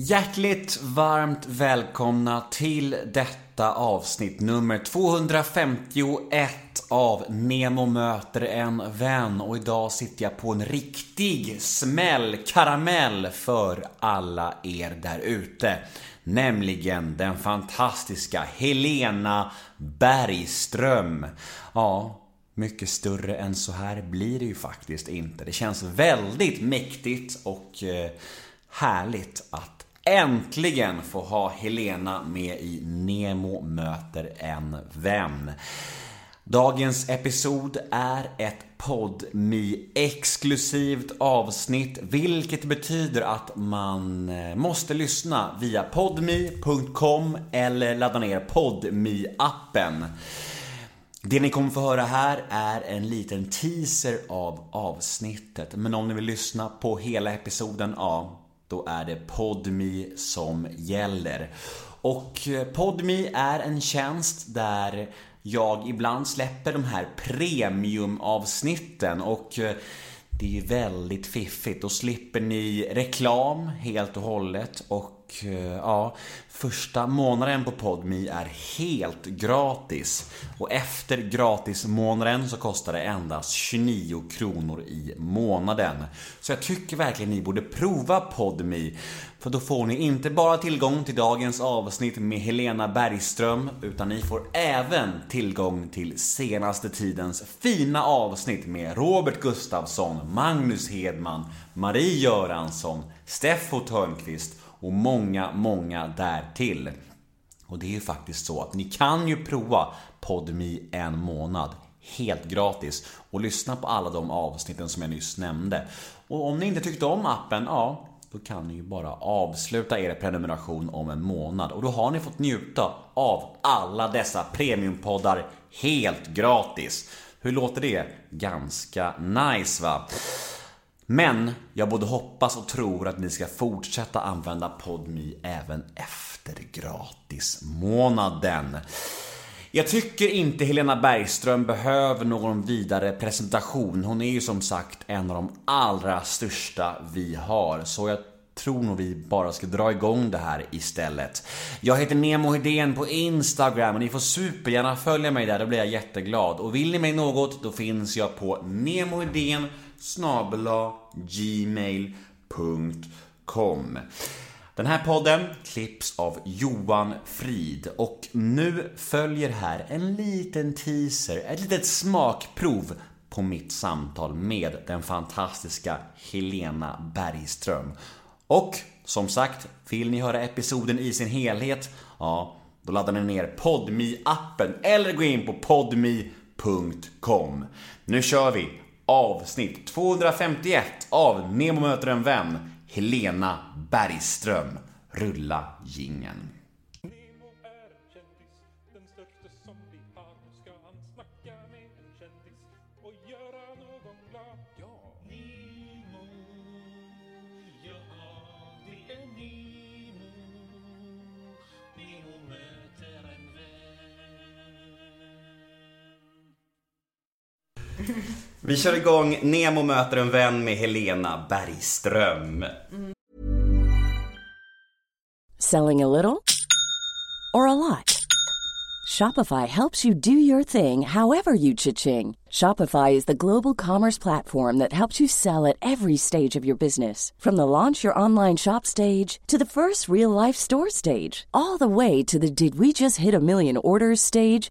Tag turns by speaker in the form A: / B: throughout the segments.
A: Hjärtligt varmt välkomna till detta avsnitt nummer 251 av Nemo möter en vän och idag sitter jag på en riktig smällkaramell för alla er där ute. Nämligen den fantastiska Helena Bergström. Ja, mycket större än så här blir det ju faktiskt inte. Det känns väldigt mäktigt och eh, härligt att äntligen få ha Helena med i Nemo möter en vän. Dagens episod är ett podmi exklusivt avsnitt vilket betyder att man eh, måste lyssna via podmi.com eller ladda ner podmi appen det ni kommer få höra här är en liten teaser av avsnittet. Men om ni vill lyssna på hela episoden, ja, då är det Podmi som gäller. Och eh, Podmi är en tjänst där jag ibland släpper de här premiumavsnitten och eh, det är ju väldigt fiffigt. Då slipper ni reklam helt och hållet och eh, ja, första månaden på Podmi är helt gratis. Och efter gratismånaden så kostar det endast 29 kronor i månaden. Så jag tycker verkligen ni borde prova Podmi. För då får ni inte bara tillgång till dagens avsnitt med Helena Bergström, utan ni får även tillgång till senaste tidens fina avsnitt med Robert Gustafsson, Magnus Hedman, Marie Göransson, Steffo Törnqvist och många, många därtill. Och det är ju faktiskt så att ni kan ju prova Podmi en månad helt gratis och lyssna på alla de avsnitten som jag nyss nämnde. Och om ni inte tyckte om appen, ja, då kan ni ju bara avsluta er prenumeration om en månad och då har ni fått njuta av alla dessa premiumpoddar helt gratis. Hur låter det? Ganska nice va? Men jag både hoppas och tror att ni ska fortsätta använda PodMe även efter gratismånaden. Jag tycker inte Helena Bergström behöver någon vidare presentation. Hon är ju som sagt en av de allra största vi har. Så jag tror nog vi bara ska dra igång det här istället. Jag heter Nemo Hedén på Instagram och ni får supergärna följa mig där, då blir jag jätteglad. Och vill ni mig något, då finns jag på nemohedén snabela gmail.com den här podden klipps av Johan Frid och nu följer här en liten teaser, ett litet smakprov på mitt samtal med den fantastiska Helena Bergström. Och som sagt, vill ni höra episoden i sin helhet? Ja, då laddar ni ner podmi appen eller gå in på podmi.com. Nu kör vi! avsnitt 251 av Nemo möter en vän, Helena Bergström. Rulla gingen. Vi kör igång Nemo möter en vän med Helena Bergström.
B: Selling a little or a lot? Shopify helps you do your thing however you cha-ching. Shopify is the global commerce platform that helps you sell at every stage of your business. From the launch your online shop stage to the first real life store stage, all the way to the did we just hit a million orders stage.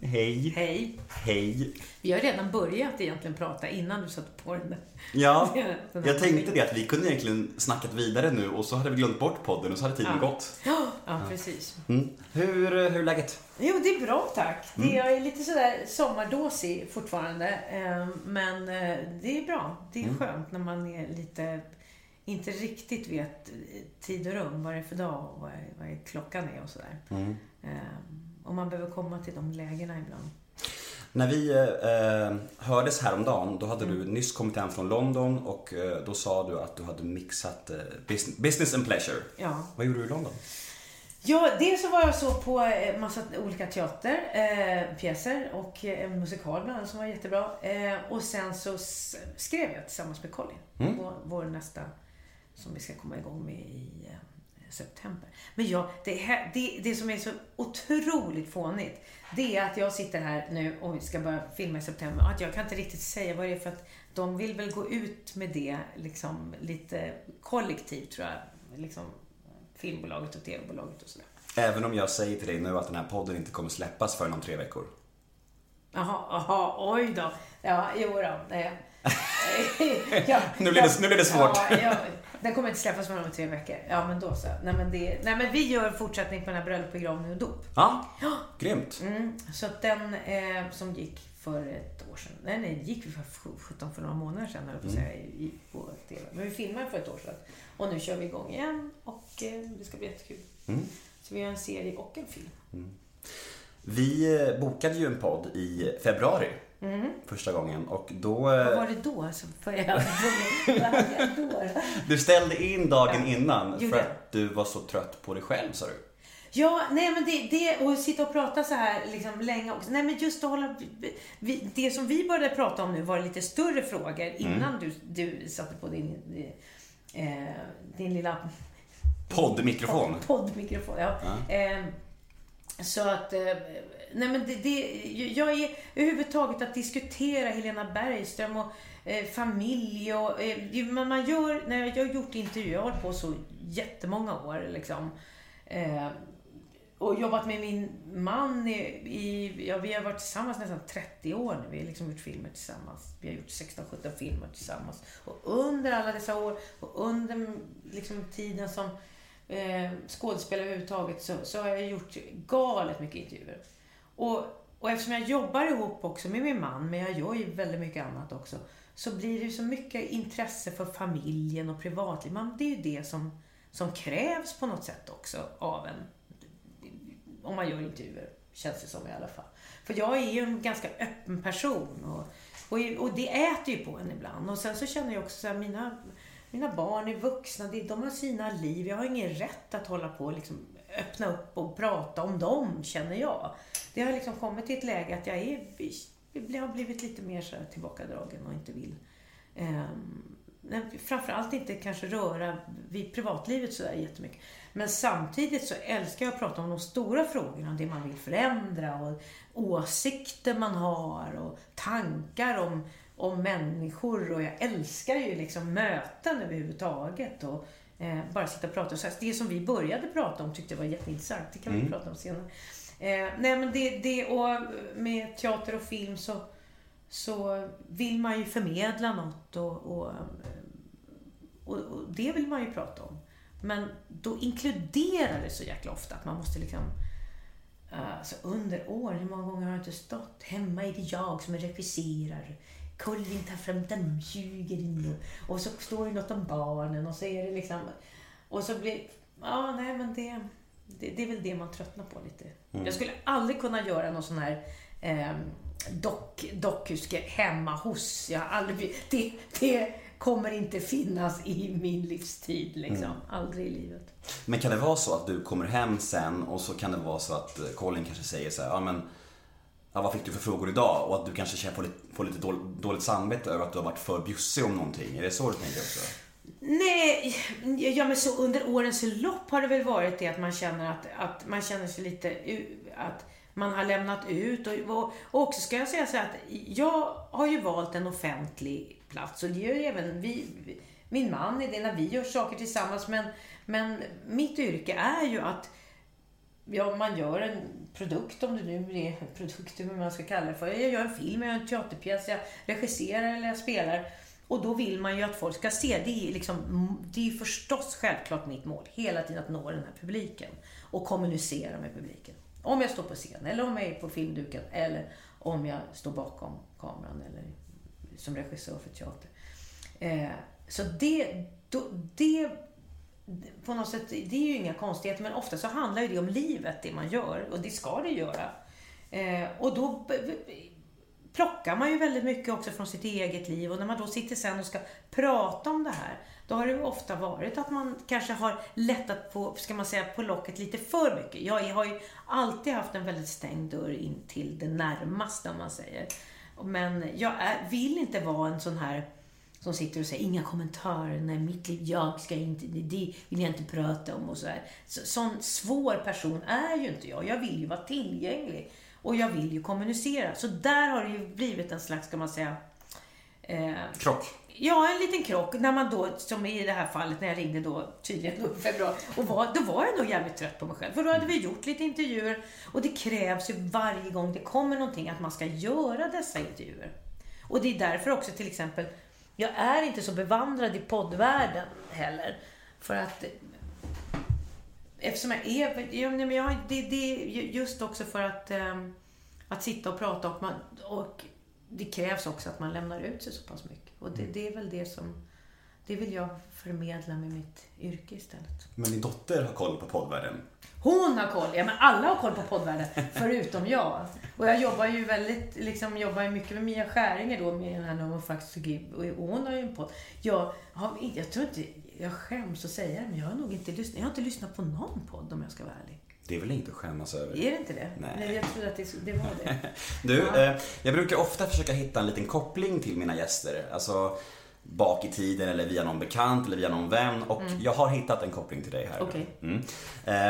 A: Hej.
C: Hej.
A: Hej.
C: Vi har redan börjat egentligen prata innan du satte på den där.
A: Ja,
C: Den
A: jag tänkte det att vi kunde egentligen snackat vidare nu och så hade vi glömt bort podden och så hade tiden
C: Ja.
A: gått.
C: Ja, ja precis.
A: Mm. Hur, hur är läget?
C: Jo, det är bra tack.
A: Mm.
C: Det är lite sådär sommardåsig fortfarande. eh, Men eh, det är bra. Det är
A: Mm.
C: skönt när man är lite, inte riktigt vet tid och rum. Vad det är för dag och vad, är- vad är klockan är och sådär.
A: Mm.
C: Och man behöver komma till de lägena ibland.
A: När vi eh, hördes häromdagen, då hade du nyss kommit hem från London och eh, då sa du att du hade mixat eh, business, business and pleasure.
C: Ja.
A: Vad gjorde du i London?
C: Ja, dels så var jag så på eh, massa olika teaterpjäser eh, och eh, en musikal bland annat som var jättebra. Eh, och sen så skrev jag tillsammans med Colin,
A: Mm.
C: vår, vår nästa som vi ska komma igång med i september. Men ja, det, här, det, det som är så otroligt fånigt, det är att jag sitter här nu och ska börja filma i september och att jag kan inte riktigt säga vad det är för att de vill väl gå ut med det liksom lite kollektivt tror jag. Liksom filmbolaget och tv-bolaget och sådär.
A: Även om jag säger till dig nu att den här podden inte kommer släppas förrän om tre veckor.
C: Jaha, jaha, oj då. Ja, jo då. Nej. ja,
A: Nu blir det- nu blir det svårt.
C: Ja, ja, den kommer inte släppas förrän om tre veckor. Ja, men då så. Nej, men, det, nej, men vi gör fortsättning på den här bröllop, begravning och dop.
A: Ja, grymt.
C: Mm, så att den eh, som gick för ett år sedan. Nej, nej, det gick vi för 17 för några månader sedan, höll på att säga, i, på TV. Men vi filmade för ett år sedan. Och nu kör vi igång igen och eh, det ska bli jättekul.
A: Mm.
C: Så vi gör en serie och en film.
A: Vi eh, bokade ju en podd i februari. Första gången och då...
C: Vad
A: eh,
C: var det då? Hade jag då?
A: Du ställde in dagen
C: Ja,
A: innan för att du var så trött på dig själv sa du.
C: Ja, nej men det, det och sitta och prata så här liksom länge också. Nej men just att hålla, vi, det som vi började prata om nu var lite större frågor innan du, du satte på din, eh, din lilla
A: Poddmikrofon.
C: Podd, poddmikrofon, ja. Eh, så att, eh, nej men det, det, jag är överhuvudtaget att diskutera Helena Bergström och eh, familj och, eh, men man gör, när jag har gjort intervjuer, jag har hållit på så jättemånga år liksom. Eh, och jobbat med min man i, i, ja vi har varit tillsammans nästan 30 år nu. Vi har liksom gjort filmer tillsammans. Vi har gjort 16-17 filmer tillsammans. Och under alla dessa år och under liksom tiden som eh, skådespelare överhuvudtaget så, så har jag gjort galet mycket intervjuer. Och, och eftersom jag jobbar ihop också med min man, men jag gör ju väldigt mycket annat också, så blir det ju så mycket intresse för familjen och privatliv. Man, det är ju det som, som krävs på något sätt också av en om man gör intervjuer, känns det som i alla fall. För jag är ju en ganska öppen person och, och, och det äter ju på en ibland. Och sen så känner jag också att mina, mina barn är vuxna, de har sina liv. Jag har ingen rätt att hålla på och liksom öppna upp och prata om dem, känner jag. Det har liksom kommit till ett läge att jag är, jag har blivit lite mer så tillbakadragen och inte vill ehm, framförallt inte kanske röra vid privatlivet sådär jättemycket. Men samtidigt så älskar jag att prata om de stora frågorna, det man vill förändra och åsikter man har och tankar om, om människor och jag älskar ju liksom möten överhuvudtaget och eh, bara sitta och prata. Så det som vi började prata om tyckte jag var jätteintressant, det kan vi prata om senare. Eh, nej men det, det och med teater och film så så vill man ju förmedla något och, och, och, och det vill man ju prata om. Men då inkluderar det så jäkla ofta att man måste liksom eh, Alltså under åren, hur många gånger har jag inte stått? Hemma är det jag som regisserar. Colin tar fram dammsugaren och, och så står det något om barnen och så är det liksom... Och så blir... Ja, nej men det, det, det är väl det man tröttnar på lite. Jag skulle aldrig kunna göra någon sån här eh, dock, dokuske hemma hos. Jag aldrig, det, det kommer inte finnas i min livstid liksom. Aldrig i livet.
A: Men kan det vara så att du kommer hem sen och så kan det vara så att eh, Colin kanske säger så här, ja men ja, vad fick du för frågor idag? Och att du kanske känner- får lite, får lite dåligt, samvete över att du har varit för bjussig om någonting. Är det så du tänker också?
C: Nej, ja men så under årens lopp har det väl varit det att man känner att, att man känner sig lite, att man har lämnat ut och, och, också ska jag säga så här att jag har ju valt en offentlig plats och det gör ju även vi, min man i det när vi gör saker tillsammans men, men mitt yrke är ju att Ja, man gör en produkt, om det nu är en produkt, hur man ska kalla det för. Jag gör en film, jag gör en teaterpjäs, jag regisserar eller jag spelar. Och då vill man ju att folk ska se. Det är, liksom, det är förstås självklart mitt mål, hela tiden att nå den här publiken. Och kommunicera med publiken. Om jag står på scen, eller om jag är på filmduken, eller om jag står bakom kameran, eller som regissör för teater. Eh, så det, då, det på något sätt, det är ju inga konstigheter, men ofta så handlar ju det om livet, det man gör. Och det ska det göra. Eh, och då plockar man ju väldigt mycket också från sitt eget liv. Och när man då sitter sen och ska prata om det här, då har det ju ofta varit att man kanske har lättat på, ska man säga, på locket lite för mycket. Jag har ju alltid haft en väldigt stängd dörr in till det närmaste, om man säger. Men jag är, vill inte vara en sån här som sitter och säger inga kommentarer, nej mitt liv, jag ska inte, det vill jag inte prata om och så här. Så, sån svår person är ju inte jag. Jag vill ju vara tillgänglig. Och jag vill ju kommunicera. Så där har det ju blivit en slags, ska man säga, eh,
D: Krock.
C: Ja, en liten krock. När man då, som i det här fallet när jag ringde då tydligen då i februari. Och var, då var jag nog jävligt trött på mig själv. För då hade vi gjort lite intervjuer. Och det krävs ju varje gång det kommer någonting att man ska göra dessa intervjuer. Och det är därför också till exempel, jag är inte så bevandrad i poddvärlden heller. För att Eftersom jag är, ja, men jag, det, det är just också för att, ehm, att sitta och prata och, man, och det krävs också att man lämnar ut sig så pass mycket. Och det, det är väl det som, det vill jag förmedla med mitt yrke istället.
D: Men din dotter har koll på poddvärlden.
C: Hon har koll, ja men alla har koll på poddvärlden, förutom jag. Och jag jobbar ju väldigt, liksom jobbar ju mycket med Mia Skäringer då, med den här No Facts to Give. Och hon har ju en podd. Jag, har, jag tror inte, jag skäms att säga det, men jag har nog inte lyssnat, jag har inte lyssnat på någon podd om jag ska vara ärlig.
D: Det är väl inte att skämmas över?
C: Är det inte det?
D: Nej.
C: jag trodde att det, det var det.
D: Du,
C: Ja.
D: eh, jag brukar ofta försöka hitta en liten koppling till mina gäster. Alltså bak i tiden eller via någon bekant eller via någon vän. Och jag har hittat en koppling till dig här.
C: Mm. Okej.
D: Mm.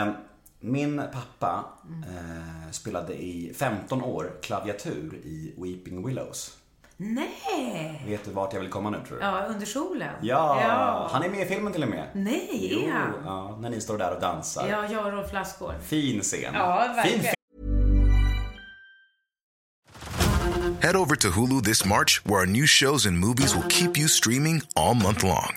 D: Eh, min pappa eh, spelade i 15 år klaviatur i Weeping Willows.
C: Nej!
D: Vet du vart jag vill komma nu tror du?
C: Ja, under solen.
D: Ja,
C: ja.
D: han är med i filmen till och med.
C: Nej,
D: Jo,
C: är han?
D: ja, när ni står där och dansar.
C: Ja, jag och Rolf Lassgård.
D: Fin scen.
C: Ja, verkligen.
D: fin
E: Head over to Hulu this March, where our new shows and movies will keep you streaming all month long.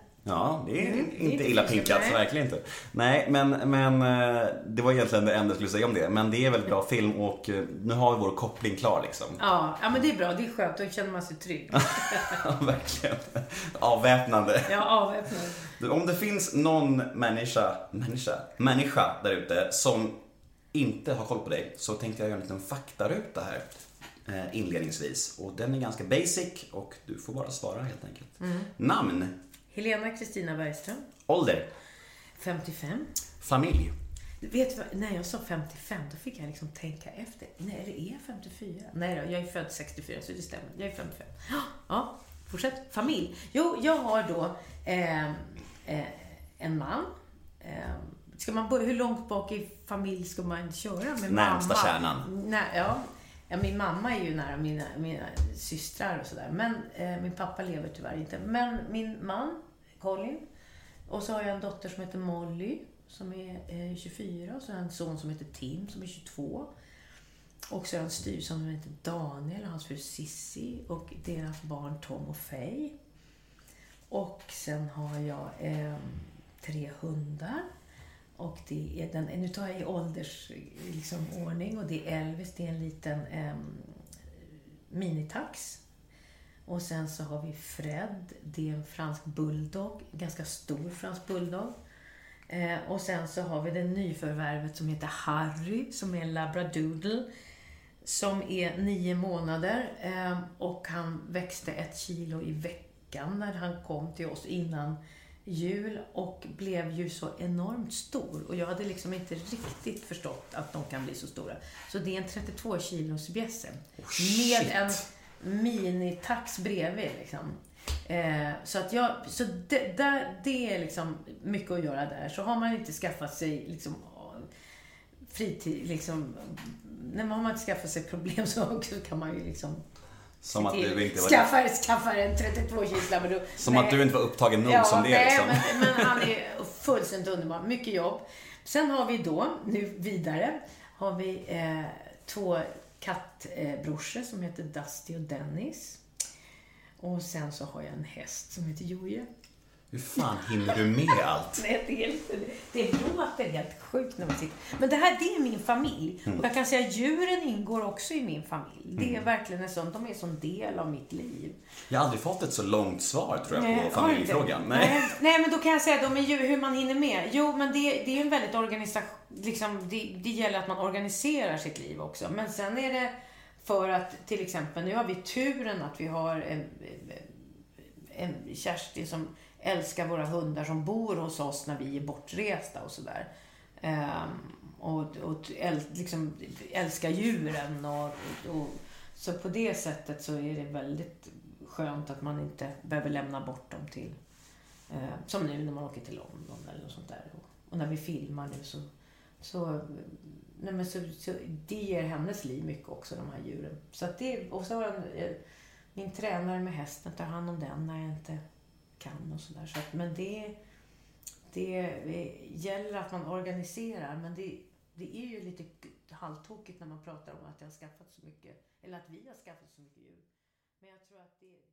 D: Ja, det är
C: Mm, det är
D: inte illa pinkat,
C: nej.
D: verkligen inte. Nej, men, men eh, det var egentligen det enda jag skulle säga om det. Men det är väldigt bra film och eh, nu har vi vår koppling klar liksom.
C: Ja, ja, men det är bra. Det är skönt. Då känner man sig trygg.
D: Ja, verkligen. Avväpnande.
C: Ja, avväpnad.
D: Du, Om det finns någon människa, människa, människa där ute som inte har koll på dig så tänkte jag göra en liten faktaruta här eh, inledningsvis. Och den är ganska basic och du får bara svara helt enkelt.
C: Mm.
D: Namn,
C: Helena Kristina Bergström.
D: ålder,
C: 55.
D: familj,
C: Vet du vad, när jag sa 55, då fick jag liksom tänka efter. Nej, det är 54. Nej då, jag är född 64, så det stämmer. Jag är 55. Ja, fortsätt. Familj. Jo, jag har då eh, eh, en man. Eh, ska man börja, hur långt bak i familj ska man köra med
D: Närmsta
C: mamma?
D: kärnan.
C: Nej, ja ja, min mamma är ju nära mina, mina systrar och sådär. Men eh, min pappa lever tyvärr inte. Men min man, Colin. Och så har jag en dotter som heter Molly, som är eh, 24. Och så har jag en son som heter Tim, som är 22. Och så har jag en styvson som heter Daniel och hans fru Sissi och deras barn Tom och Faye. Och sen har jag eh, tre hundar. Och det är den, nu tar jag i åldersordning liksom, ordning. och det är Elvis, det är en liten eh, minitax. Och sen så har vi Fred, det är en fransk bulldog, ganska stor fransk bulldog. Eh, och sen så har vi det nyförvärvet som heter Harry, som är en labradoodle. Som är nio månader eh, och han växte ett kilo i veckan när han kom till oss innan jul och blev ju så enormt stor. Och jag hade liksom inte riktigt förstått att de kan bli så stora. Så det är en 32 kilos bjässe. med en minitax bredvid liksom. Eh, så att jag, så det, där, det är liksom mycket att göra där. Så har man inte skaffat sig liksom fritid, liksom, när man har inte skaffat sig problem så kan man ju liksom
A: Som att du inte var...
C: Skaffar, skaffar en 32 kisla. Men då,
A: Som att du inte var upptagen nog som det
C: nej,
A: liksom.
C: men, men han är fullständigt underbar. Mycket jobb. Sen har vi då, nu vidare, har vi eh, två kattbrorsor som heter Dusty och Dennis. Och sen så har jag en häst som heter Joje.
A: Hur fan hinner du med allt?
C: Nej, det, är det låter helt sjukt när man sitter... Men det här, det är min familj. Och jag kan säga att djuren ingår också i min familj. Det är verkligen en sån, de är en sån del av mitt liv.
A: Jag har aldrig fått ett så långt svar tror jag på
C: har
A: familjefrågan. Nej.
C: Nej. Nej, men då kan jag säga då med djur, hur man hinner med. Jo, men det, det är en väldigt organisation, liksom, det, det gäller att man organiserar sitt liv också. Men sen är det för att till exempel, nu har vi turen att vi har en, en Kerstin som älskar våra hundar som bor hos oss när vi är bortresta och sådär. Um, och och äl, liksom, älskar djuren och, och så på det sättet så är det väldigt skönt att man inte behöver lämna bort dem till eh, som nu när man åker till London eller något sånt där. Och, och när vi filmar nu så, så, nej men så, så det ger hennes liv mycket också, de här djuren. Så att det, och så har han, eh, min tränare med hästen tar hand om den när jag inte kan och sådär. Så att, men det, det gäller att man organiserar, men det, det är ju lite halvtokigt när man pratar om att jag har skaffat så mycket, eller att vi har skaffat så mycket djur. Men jag tror att det, det